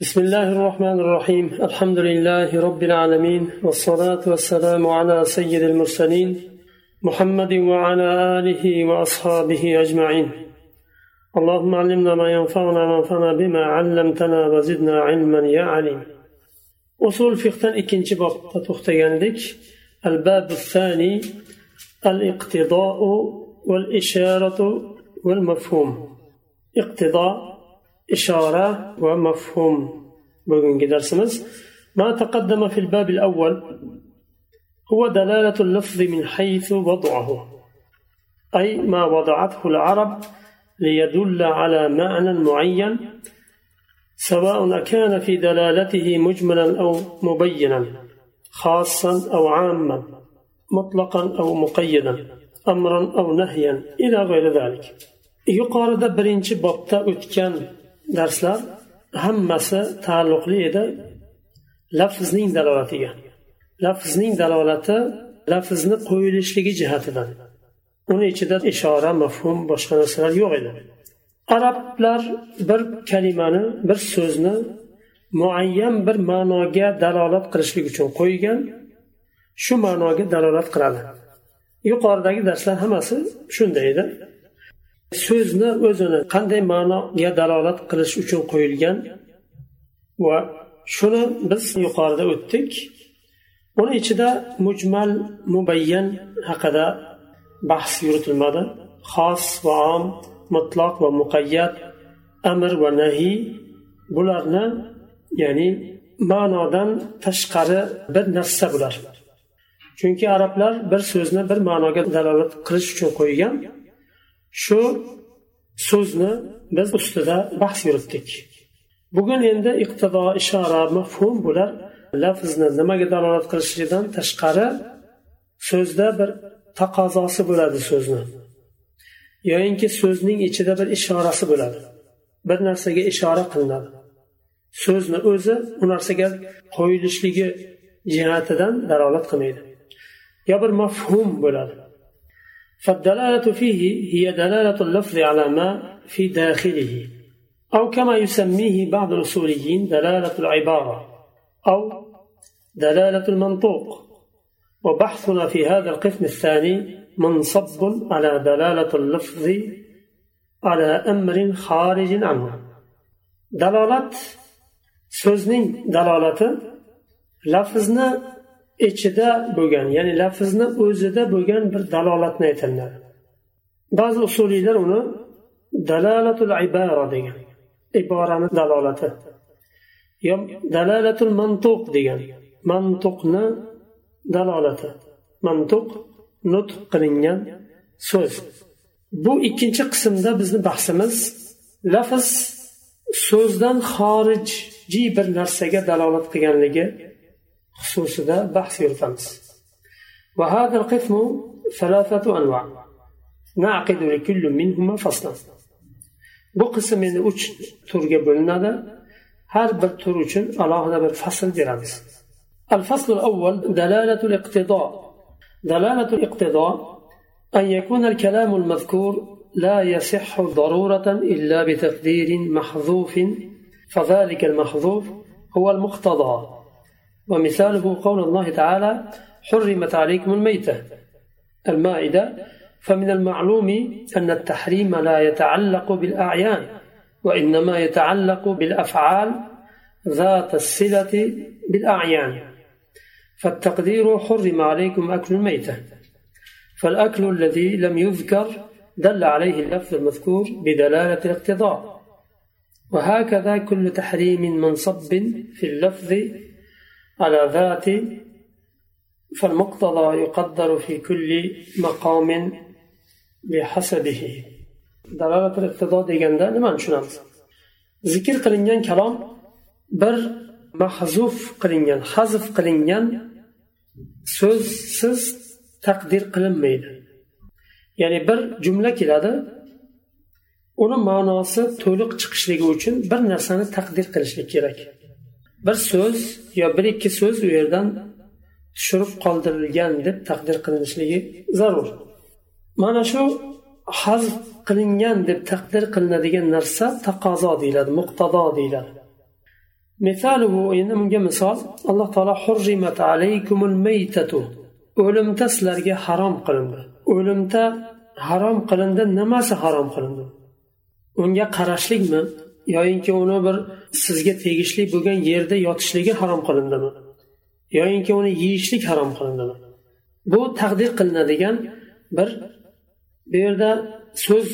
بسم الله الرحمن الرحيم الحمد لله رب العالمين والصلاة والسلام على سيد المرسلين محمد وعلى آله وأصحابه أجمعين اللهم علمنا ما ينفعنا وانفعنا بما علمتنا وزدنا علما يا عليم أصول فقه إكنش باب تختياندك الباب الثاني الاقتضاء والإشارة والمفهوم اقتضاء إشارة ومفهوم. بقول درسمز ما تقدم في الباب الأول هو دلالة اللفظ من حيث وضعه أي ما وضعته العرب ليدل على معنى معين سواء كان في دلالته مجملا أو مبينا خاصا أو عاما مطلقا أو مقيدا أمرا أو نهيا إلى غير ذلك. yuqorida birinchi bobda o'tgan darslar hammasi taalluqli edi. Lafzning dalolatiga. Lafzning dalolati lafzni qo'yilishligi jihatidan. Uni ichida ishora mafhum boshqa narsalar yo'q edi. Arablar bir kalimani bir so'zni muayyan bir ma'noga dalolat qilishlik uchun qo'ygan shu ma'noga dalolat qiladi. Yuqoridagi darslar hammasi shunday edi. So'zni o'zini qanday ma'noga dalolat qilish uchun qo'yilgan? Va shuni biz yuqorida o'tdik. Uni ichida mujmal mubayyan haqida bahs yuritilmadi. Xos va om mutloq va muqayyat amr va nahiy bularni ya'ni ma'nodan tashqari bir narsa bular. Chunki arablar bir so'zni bir ma'noga dalolat qilish uchun qo'ygan. Shu so'zni biz ustida bahs yuritdik. Bugun endi iqtido ishora mafhum bular lafzni nimaga dalolat qilishidan tashqari so'zda bir taqozosi bo'ladi so'zni. Yoyinki so'zning ichida bir ishorasi bo'ladi. Bir narsaga ishora qilinadi. So'zni o'zi u narsaga qo'yilishligi jihatidan dalolat qilmaydi. Yo bir mafhum bo'ladi. فالدلالة فيه هي دلالة اللفظ على ما في داخله أو كما يسميه بعض الأصوليين دلالة العبارة أو دلالة المنطوق. وبحثنا في هذا القسم الثاني منصب على دلالة اللفظ على أمر خارج عنه. دلالة سوزنين دلالة لفظنا ichida bo'lgan ya'ni lafzni o'zida bo'lgan bir dalolatni aytiladi ba'zi usuliylar uni dalalatul ibara degan iborani dalolati yo dalalatul mantuq degan mantuqni dalolati mantuq nutq qilingan so'z. Bu ikkinchi qismda bizni bahsimiz lafz so'zdan xorijiy bir narsaga dalolat qilganligi xususida bahs yuritamiz وهذا القسم ثلاثة أنواع. نعقد لكل منهما فصلا. bu qism endi uch turga bo'linadi har bir tur uchun alohida bir fasl beramiz الفصل الأول دلالة الاقتضاء. دلالة الاقتضاء أن يكون الكلام المذكور لا يصح ضرورة إلا بتقدير محذوف فذلك المحذوف هو المقتضى. ومثاله قول الله تعالى حرمت عليكم الميتة المائدة. فمن المعلوم أن التحريم لا يتعلق بالأعيان وإنما يتعلق بالأفعال ذات الصلة بالأعيان. فالتقدير حرم عليكم أكل الميتة. فالأكل الذي لم يذكر دل عليه اللفظ المذكور بدلالة الاقتضاء. وهكذا كل تحريم منصب في اللفظ على ذات فالمقتضى يقدر في كل مقام بحسبه دلالة الاقتضاء deganda nimani tushunamiz zikr qilingan kalom bir mahzuf qilingan hazf qilingan so'zsiz taqdir qilinmaydi ya'ni bir jumla keladi uni ma'nosi to'liq chiqishligi uchun bir narsani taqdir qilishlik kerak bir so'z yo bir ikki so'z u yerdan tushirib qoldirilgan deb taqdir qilinishligi zarur. Mana shu hazf qilingan deb taqdir qilinadigan narsa taqozo deyiladi muqtado deyiladi. Misaluhu endi bunga misol alloh taolo hurrimat alaykumul maytatu o'limta sizlarga harom qilindi. O'limda harom qilindi nimasi harom qilindi? Unga qarashlikmi? Yoyinki uni bir sizga tegishli bo'lgan yerda yotishligi harom qilindimi? Yoyinki uni yeyishlik harom qilindimi? Bu taqdir qilinadigan bir bu yerda so'z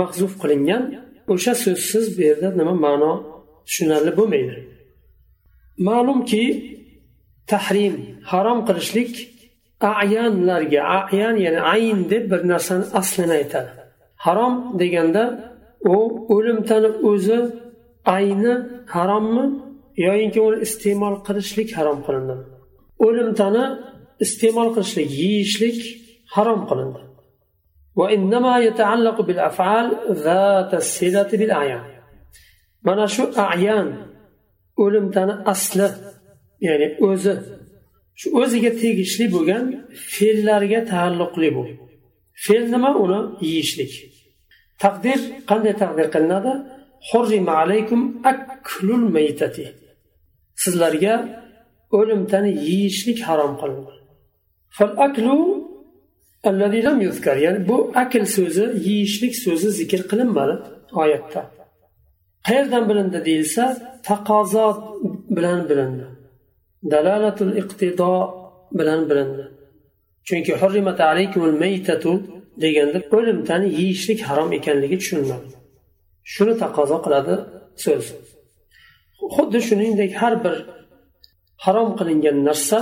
mahzuf qilingan o'sha so'zsiz bu yerda nima ma'no tushunarli bo'lmaydi. Ma'lumki tahrim harom qilishlik ayanlarga ayan ya'ni ayn deb bir narsani aslini aytadi. Harom deganda u o'limtani o'zi ayni harommi yoyinki uni iste'mol qilishlik harom qilindimi o'limtani iste'mol qilishlik yeyishlik harom qilindi. Mana shu ayan o'limtani asli ya'ni o'zi shu o'ziga tegishli bo'lgan fe'llarga taalluqli bu fe'l nima? Uni yeyishlik. Taqdir qanday taqdir qilinadi? Alaykum aklul maytati. Sizlarga o'limtani yeyishlik harom qilindi ya'ni bu akl so'zi yeyishlik so'zi zikr qilinmadi oyatda. Qayerdan bilindi deyilsa taqozo bilan bilindi. Dalalatul iqtido bilan bilindi. Chunki hurrimat alaykumul maytatu deganda o'limtani yeyishlik harom ekanligi tushuniladi shuni taqozo qiladi so'z xuddi shuningdek har bir harom qilingan narsa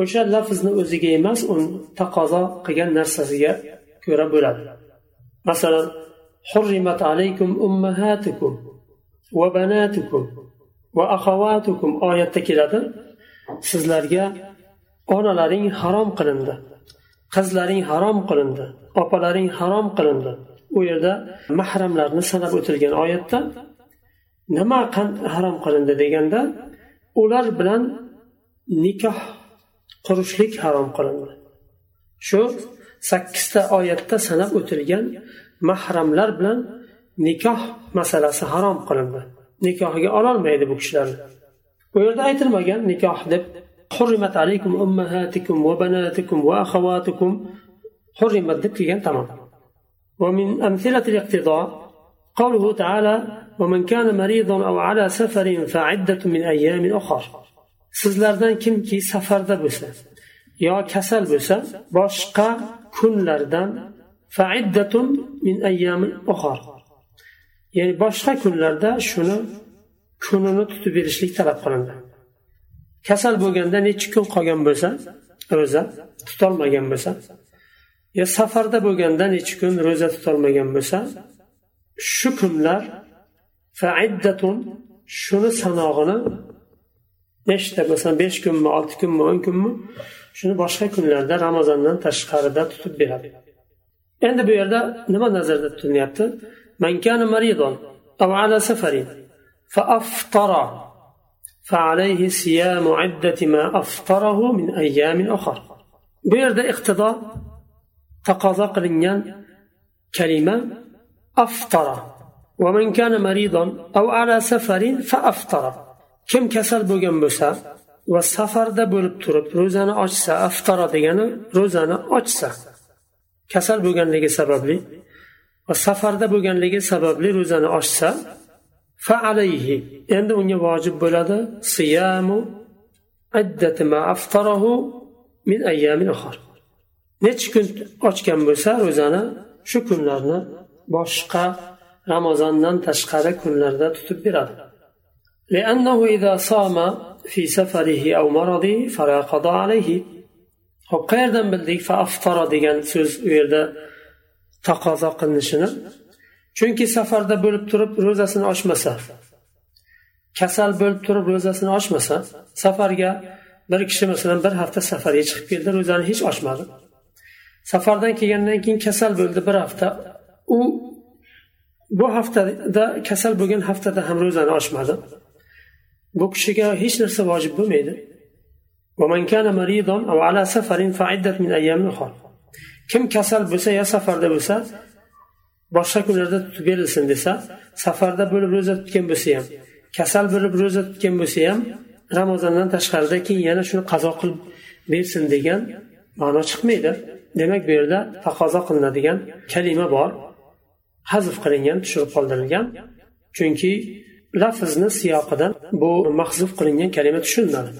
o'sha lafzni o'ziga emas uni taqozo qilgan narsasiga ko'ra bo'ladi masalan حرمت عليكم أمهاتكم وبناتكم وأخواتكم oyatda keladi sizlarga onalaring harom qilindi Qizlaring harom qilindi opalaring harom qilindi. U yerda mahramlarni sanab o'tilgan oyatda nima harom qilindi? deganda ular bilan nikoh qurishlik harom qilindi. Shu sakkizta oyatda sanab o'tilgan mahramlar bilan nikoh masalasi harom qilindi. Nikohiga ololmaydi bu kishilarni bu yerda aytilmagan nikoh deb حرمت عليكم أمهاتكم وبناتكم وأخواتكم حرمت deb kelgan tamom ومن أمثلة الاقتضاء قوله تعالى ومن كان مريضا أو على سفر فعدة من أيام أخر sizlardan kimki safarda bo'lsa yo kasal bo'lsa boshqa kunlardan min ya'ni boshqa kunlarda shuni kunini tutib berishlik talab qilindi kasal bo'lganda necha kun qolgan bo'lsa ro'za tutolmagan bo'lsa yo safarda bo'lganda necha kun ro'za tutolmagan bo'lsa shu kunlar faiddatun shuni sanog'ini nechta masalan besh kunmi olti kunmi o'n kunmi shuni boshqa kunlarda ramazondan tashqarida tutib beradi. Endi bu yerda nima nazarda tutilyapti? فعليه صيام عدة ما أفطره من أيام أخر bu yerda iqtido taqozo qilingan kalima aftara ومن كان مريضا أو على سفر فأفطر kim kasal bo'lgan bo'lsa va safarda bo'lib turib ro'zani ochsa aftara degani ro'zani ochsa kasal bo'lganligi sababli va safarda bo'lganligi sababli ro'zani ochsa fa alayhi endi unga vojib bo'ladi siyamu ma aftarahu min ayyamin ukhar necha kun ochgan bo'lsa ro'zani shu kunlarni boshqa ramazondan tashqari kunlarda tutib beradi لأنه إذا صام في سفره أو مرضه فلا قضاء عليه hop qayerdan bildik faaftara degan so'z u yerda taqozo qilinishini chunki safarda bo'lib turib ro'zasini ochmasa kasal bo'lib turib ro'zasini ochmasa safarga bir kishi masalan bir hafta safarga chiqib keldi ro'zani hech ochmadi. Safardan kelgandan keyin kasal bo'ldi bir hafta. U bu haftada kasal bo'lgan haftada ham ro'zani ochmadi. Bu kishiga hech narsa vojib bo'lmaydi. Kim kasal bo'lsa yo safarda bo'lsa boshqa kunlarda tutib berilsin desa safarda bo'lib ro'za tutgan bo'lsa ham kasal bo'lib ro'za tutgan bo'lsa ham ramazondan tashqarida keyin yana shuni qazo qilib bersin degan ma'no chiqmaydi demak bu yerda taqozo qilinadigan kalima bor hazf qilingan tushirib qoldirilgan chunki lafzni siyoqidan bu mahzuf qilingan kalima tushuniladi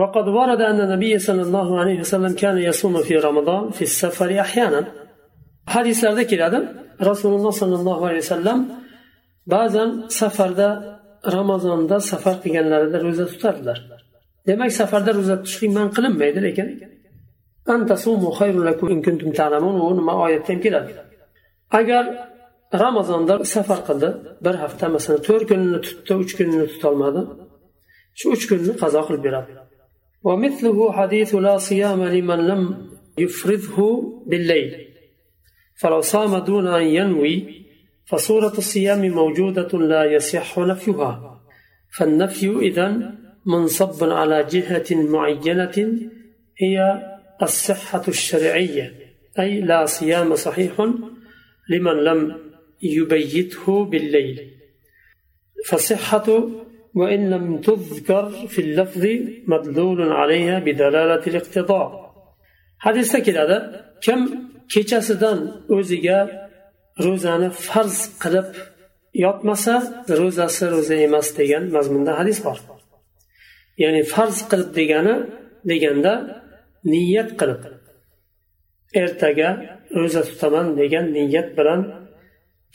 وقد ورد أن النبي صلى الله عليه وسلم كان يصوم في رمضان في السفر أحيانا hadislarda keladi rasululloh sollallohu alayhi vasallam ba'zan safarda ramazonda safar qilganlarida ro'za tutardilar demak safarda ro'za tutishlik man qilinmaydi lekin u nima oyatda ham keladi agar ramazonda safar qildi bir hafta masalan to'rt kunini tutdi uch kunini tutolmadi shu uch kunni qazo qilib beradi ومثله حديث لا صيام لمن لم يفرضه بالليل فلو صام دون أن ينوي فصورة الصيام موجودة لا يصح نفيها. فالنفي إذا منصب على جهة معينة هي الصحة الشرعية أي لا صيام صحيح لمن لم يبيته بالليل. فصحة وإن لم تذكر في اللفظ مدلول عليها بدلالة الاقتضاء. حديث كده كم kechasidan o'ziga ro'zani farz qilib yotmasa ro'zasi ro'za emas degan mazmunda hadis bor. Ya'ni farz qilib degani deganda niyat qilib ertaga ro'za tutaman degan niyat bilan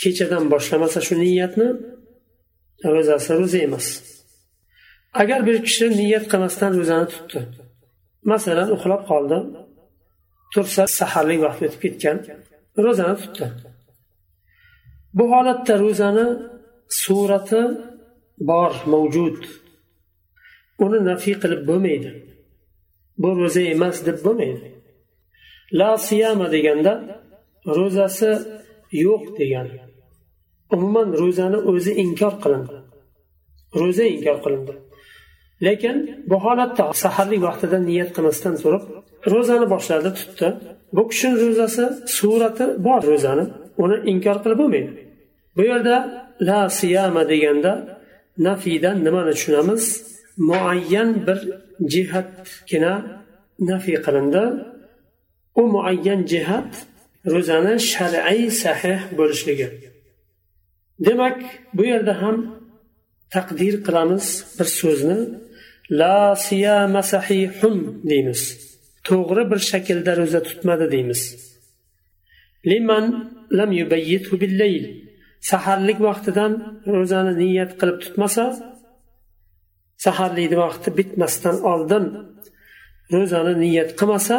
kechadan boshlamasa shu niyatni ro'zasi ro'za emas. Agar bir kishi niyat qilmasdan ro'zani tutdi masalan uxlab qoldi tursa saharlik vaqti o'tib ketgan ro'zani tutdi. Bu holatda ro'zani surati bor mavjud. Uni nafiy qilib bo'lmaydi. Bu ro'za emas deb bo'lmaydi. La siyama deganda ro'zasi yo'q degani umuman ro'zani o'zi inkor qilindi. Ro'za inkor qilindi. Lekin bu holatda saharlik vaqtida niyat qilmasdan turib ro'zani boshladi tutdi. Bu kishini ro'zasi surati bor ro'zani. Uni inkor qilib bo'lmaydi. Bu yerda la siyama deganda nafiydan nimani tushunamiz? Muayyan bir jihatgina nafiy qilindi. U muayyan jihat ro'zani shar'iy sahih bo'lishligi. Demak bu yerda ham taqdir qilamiz bir so'zni. La siyama sahihun deymiz. To'g'ri bir shaklda ro'za tutmadi deymiz. Liman lam yubayyithu billayl. Saharlik vaqtidan ro'zani niyat qilib tutmasa saharlikni vaqti bitmasdan oldin ro'zani niyat qilmasa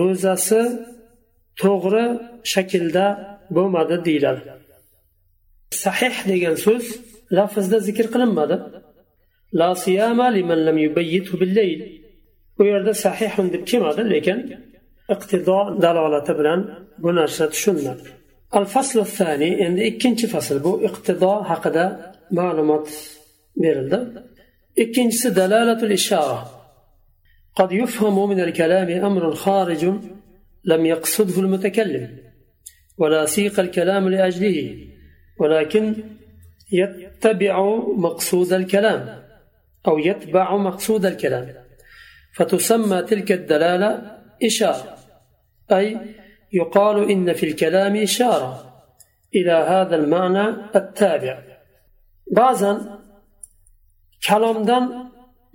ro'zasi to'g'ri shaklda bo'lmadi deyiladi. Sahih degan so'z lafzda zikr qilinmadi. La siyama liman lam yubayyithu billayl. bu yerda sahihun deb kelmadi lekin iqtido dalolati bilan bu narsa tushuniladi al fasl thani endi ikkinchi fasl bu iqtido haqida ma'lumot berildi ikkinchisi dalalatul ishora قد يفهم من الكلام أمر خارج لم يقصده المتكلم ولا سيق الكلام لأجله ولكن يتبع مقصود الكلام أو يتبع مقصود الكلام فتسمى تلك الدلالة إشارة أي يقال إن في الكلام إشارة إلى هذا المعنى التابع بعضا kalomdan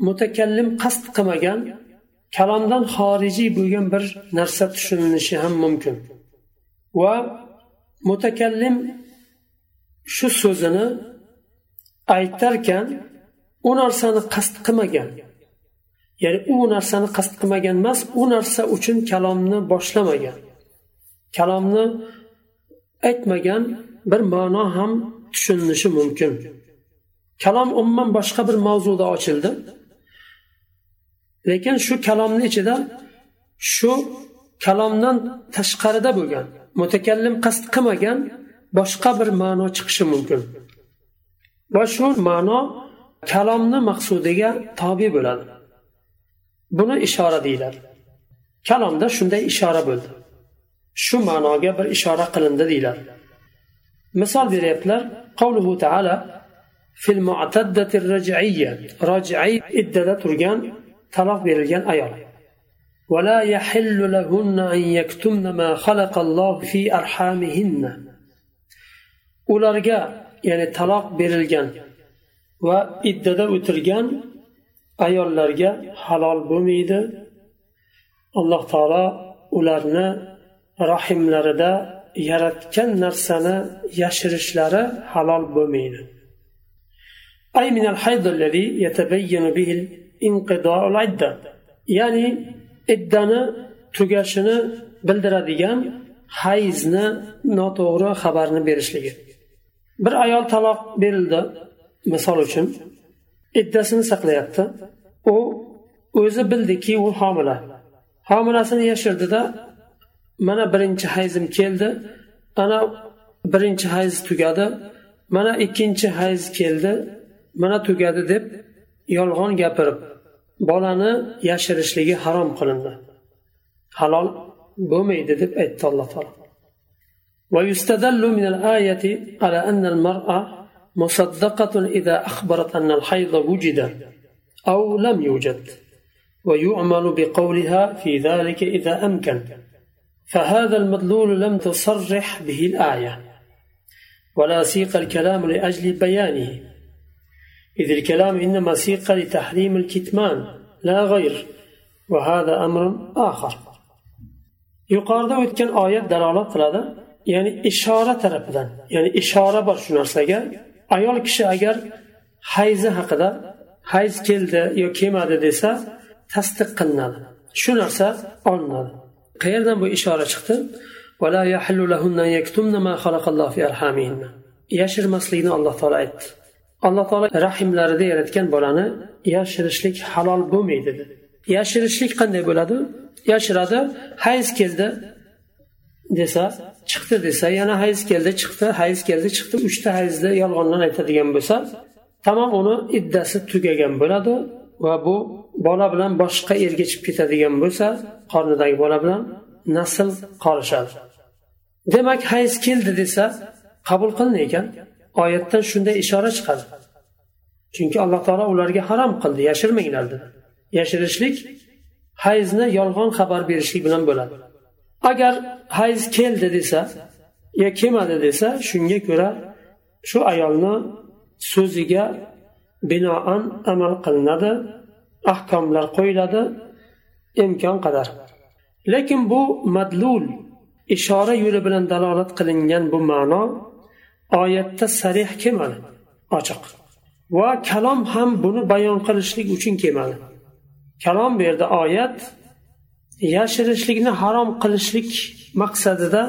mutakallim qasd qilmagan kalomdan xorijiy bo'lgan bir narsa tushunilishi ham mumkin va mutakallim shu so'zini aytarkan u narsani qasd qilmagan ya'ni u narsani qasd qilmagan emas u narsa uchun kalomni boshlamagan. Kalomni aytmagan bir ma'no ham tushunilishi mumkin. Kalom umuman boshqa bir mavzuda ochildi. Lekin shu kalomni ichida shu kalomdan tashqarida bo'lgan mutakallim qasd qilmagan boshqa bir ma'no chiqishi mumkin. Va shu ma'no kalomni maqsudiga tobe bo'ladi. buni ishora deyiladi kalomda shunday ishora bo'ldi shu ma'noga bir ishora qilindi deyiladi misol beryaptilar qavluhu taala fil mu'taddati raj'iyya raj'iy iddada turgan taloq berilgan ayol ولا يحل لهن أن يكتمن ما خلق الله في أرحامهن ularga ya'ni taloq berilgan va iddada o'tirgan ayollarga halol bo'lmaydi alloh taolo ularni rahimlarida yaratgan narsani yashirishlari halol bo'lmaydi أي من الحيض الذي يتبين به انقضاء العدة ya'ni iddani tugashini bildiradigan hayzni noto'g'ri xabarni berishligi bir ayol taloq berildi misol uchun iddasini saqlayapti u o'zi bildiki u homila homilasini yashirdida mana birinchi hayzim keldi ana birinchi hayz tugadi mana ikkinchi hayz keldi mana tugadi deb yolg'on gapirib bolani yashirishligi harom qilindi halol bo'lmaydi deb aytdi alloh taolo ويستدل من الآية على أن المرأة مصدقة إذا أخبرت أن الحيض وجد أو لم يوجد ويعمل بقولها في ذلك إذا أمكن. فهذا المدلول لم تصرح به الآية ولا سيق الكلام لأجل بيانه. إذ الكلام إنما سيق لتحريم الكتمان لا غير وهذا أمر آخر. yuqorida o'tgan oyat dalolat qiladi ya'ni ishora tarafidan ya'ni ishora bor shu narsaga ayol kishi agar hayzi haqida hayz keldi yo kelmadi desa tasdiq qilinadi. Shu narsa olinadi. Qayerdan bu ishora chiqdi? Yashirmaslikni alloh taolo aytdi. Alloh taolo rahimlarida yaratgan bolani yashirishlik halol bo'lmaydi dedi. Yashirishlik qanday bo'ladi? Yashiradi hayz keldi desa chiqdi desa yana hayz keldi chiqdi hayz keldi chiqdi. Uchta hayzda yolg'ondan aytadigan bo'lsa tamom uni iddasi tugagan bo'ladi va bu bola bilan boshqa erga chiqib ketadigan bo'lsa qornidagi bola bilan nasl qolishadi demak hayz keldi desa qabul qilin ekan. Oyatdan shunday ishora chiqadi. Chunki alloh taolo ularga harom qildi yashirmanglar dedi yashirishlik hayzni yolg'on xabar berishlik bilan bo'ladi. Agar hayz keldi desa yo kelmadi desa shunga ko'ra shu ayolni so'ziga binoan amal qilinadi ahkomlar qo'yiladi imkon qadar. Lekin bu madlul ishora yo'li bilan dalolat qilingan bu ma'no oyatda sarih kelmadi ochiq. Va kalom ham buni bayon qilishlik uchun kelmadi kalom bu yerda oyat yashirishlikni harom qilishlik maqsadida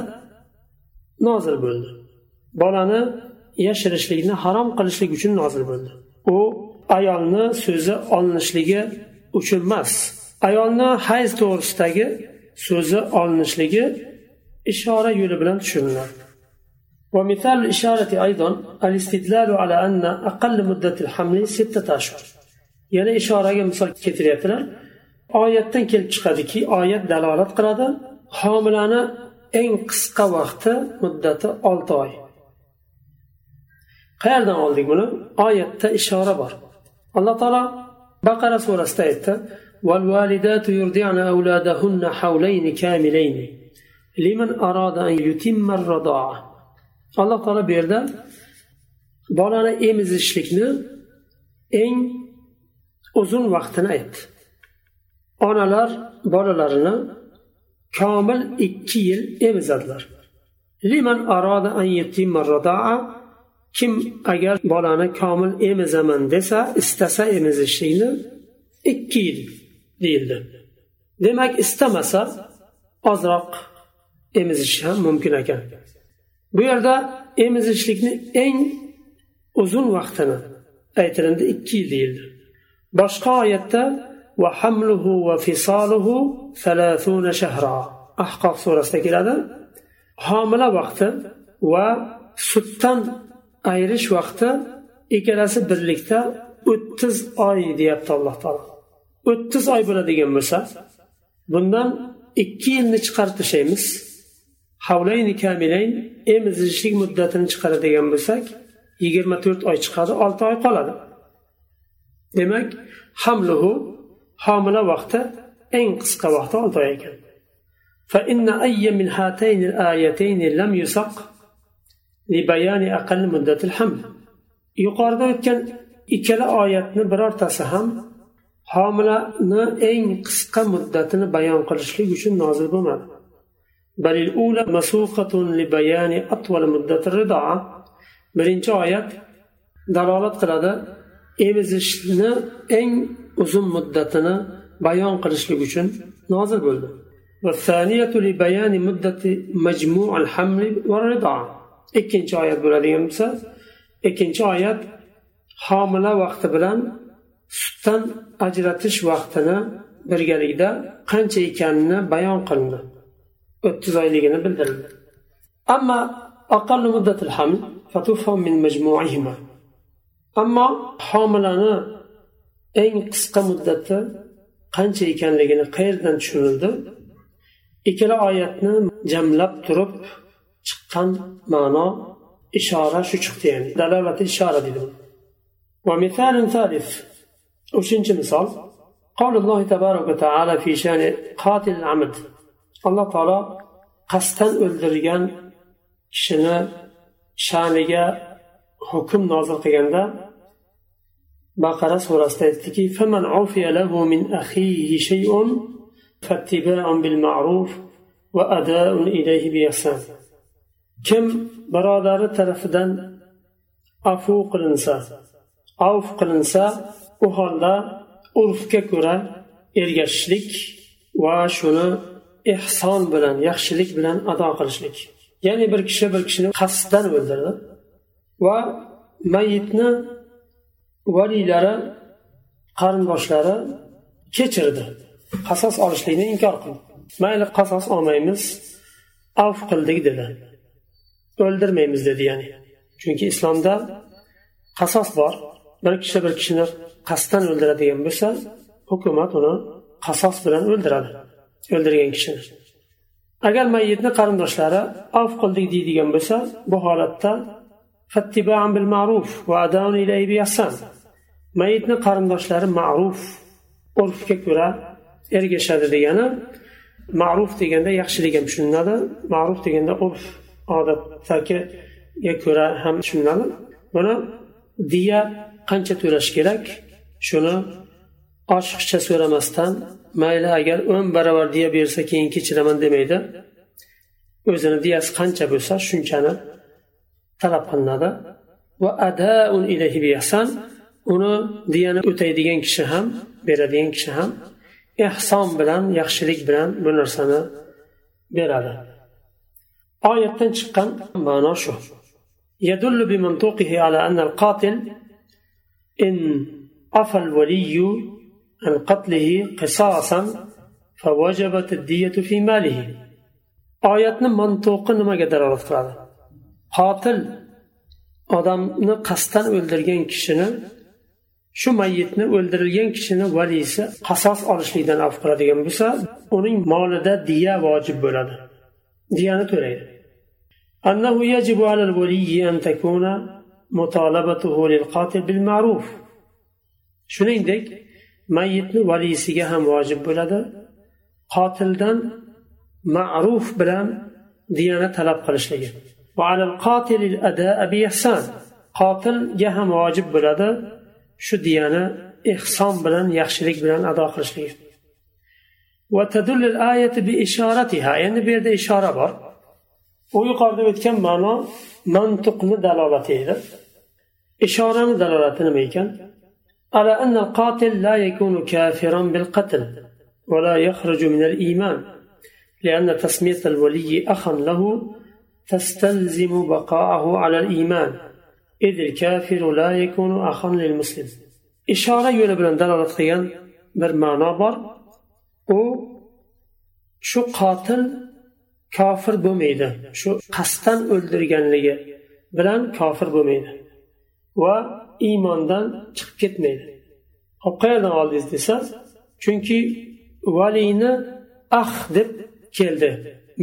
nozil bo'ldi bolani yashirishlikni harom qilishlik uchun nozil bo'ldi u ayolni so'zi olinishligi uchun emas ayolni hayz to'g'risidagi so'zi olinishligi ishora yo'li bilan tushuriladi ومثال الإشارة أيضا الاستدلال على أن أقل مدة الحمل ستة أشهر يعني إشارة مثال كثير oyatdan kelib chiqadiki oyat dalolat qiladi homilani eng qisqa vaqti muddati olti oy qayerdan oldik buni oyatda ishora bor alloh taolo baqara surasida aytdi والوالدات يرضعن أولادهن حولين كاملين لمن أراد أن يتم الرضاعة alloh taolo bu yerda bolani emizishlikni eng uzun vaqtini aytdi Onalar bolalarini komil ikki yil emizadilar. Liman aroda an kim agar bolani komil emizaman desa istasa emizishlikni ikki yil deyildi. Demak istamasa ozroq emizish ham mumkin ekan. Bu yerda emizishlikni eng uzun vaqtini aytilindi ikki yil deyildi. Boshqa oyatda وحمله وفصاله ثلاثون شهرا ahqof surasida keladi homila vaqti va sutdan ayirish vaqti ikkalasi birlikda o'ttiz oy deyapti alloh taolo o'ttiz oy bo'ladigan bo'lsa bundan ikki yilni chiqarib tashlaymiz havlayni kamilayn emizishlik muddatini chiqaradigan bo'lsak yigirma to'rt oy chiqadi olti oy qoladi demak hamluhu homila vaqti eng qisqa vaqti olti oy ekan فإن أي من هاتين الآيتين لم يسق لبيان أقل مدة الحمل yuqorida o'tgan ikkala oyatni birortasi ham homilani eng qisqa muddatini bayon qilishlik uchun nozil bo'lmadi birinchi oyat dalolat qiladi emizishni eng uzun muddatini bayon qilishlik uchun nozil bo'ldi ikkinchi oyat bo'ladigan bo'lsa ikkinchi oyat homila vaqti bilan sutdan ajratish vaqtini birgalikda qancha ekanini bayon qilindi o'ttiz oyligini bildirildi ammo أقل مدة الحمل فتفهم من مجموعهما ammo homilani eng qisqa muddati qancha ekanligini qayerdan tushunildi ikkala oyatni jamlab turib chiqqan ma'no ishora shu chiqdi ya'ni dalalati ishora deydi ومثال ثالث uchinchi misol قول الله تبارك وتعالى في شان قاتل العمد alloh taolo qasddan o'ldirgan kishini sha'niga hukm nozil qilganda baqara surasida aytdiki فمن عفي له من أخيه شيء فاتباع بالمعروف وأداء إليه بإحسان kim birodari tarafidan afu qilinsa avf qilinsa u holda urfga ko'ra ergashishlik va shuni ehson bilan yaxshilik bilan ado qilishlik ya'ni bir kishi bir kishini qasddan o'ldirdi Va mayitni valiylari qarindoshlari kechirdi. Qasos olishlikni inkor qildi. Mayli qasos olmaymiz avf qildik dedi. O'ldirmaymiz dedi ya'ni. Chunki islomda qasos bor. Bir kishi bir kishini qasddan o'ldiradigan bo'lsa hukumat uni qasos bilan o'ldiradi o'ldirgan kishini. Agar mayitni qarindoshlari avf qildik deydigan bo'lsa bu holatda mayitni qarindoshlari ma'ruf urfga ko'ra ergashadi degani ma'ruf deganda yaxshilik ham tushuniladi ma'ruf deganda urf odatdagiga ko'ra ham tushuniladi buni diya qancha to'lash kerak shuni oshiqcha so'ramasdan mayli agar o'n barobar diya bersa keyin kechiraman demaydi o'zini diyasi qancha bo'lsa shunchani talab qilinadi va adaun ilayhi uni diyani o'taydigan kishi ham beradigan kishi ham ehson bilan yaxshilik bilan bu narsani beradi oyatdan chiqqan ma'no shu يدل بمنطوقه على أن القاتل إن عفى الولي عن قتله قصاصا فوجبت الدية في ماله oyatni mantuqi nimaga dalolat qiladi qotil odamni qasddan o'ldirgan kishini shu mayitni o'ldirilgan kishini valisi qasos olishlikdan avf qiladigan bo'lsa uning molida diya vojib bo'ladi diyani to'laydi أنه يجب على الولي أن تكون مطالبته للقاتل بالمعروف shuningdek mayitni valiysiga ham vojib bo'ladi qotildan ma'ruf bilan diyani talab qilishligi qotilga ham vojib bo'ladi shu diyani ehson bilan yaxshilik bilan ado qilishligi endi bu yerda ishora bor u yuqorida o'tgan ma'no mantiqni dalolati edi ishorani dalolati nima ekan على أن القاتل لا يكون كافرا بالقتل ولا يخرج من الإيمان لأن تسمية الولي أخا له تستلزم بقاءه على الإيمان إذ الكافر لا يكون أخا للمسلم إشارة yo'li bilan dalolat qilgan bir ma'no bor u shu qotil kofir bo'lmaydi shu qasddan o'ldirganligi bilan kofir bo'lmaydi va iymondan chiqib ketmaydi hop qayerdan oldingiz desa chunki valiyni ah deb keldi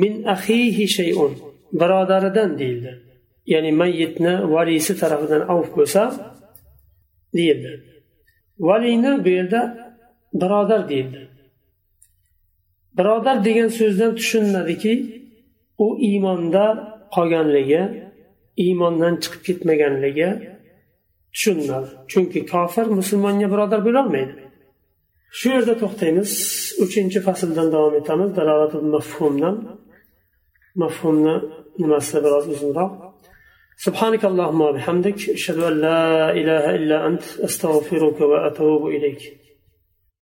min ahihi shayun birodaridan deyildi. Ya'ni mayyitni valiysi tarafidan avf bo'lsa deyildi. Valiyni bu yerda birodar deyildi. Birodar degan so'zdan tushuniladiki u iymonda qolganligi iymondan chiqib ketmaganligi tushuniladi chunki kofir musulmonga birodar bo'lolmaydi shu yerda to'xtaymiz. Uchinchi fasldan davom etamiz. Dalolatul mafhumdan. Nimasi biroz uzunroq سبحانك اللهم وبحمدك أشهد أن لا إله إلا أنت أستغفرك وأتوب إليك.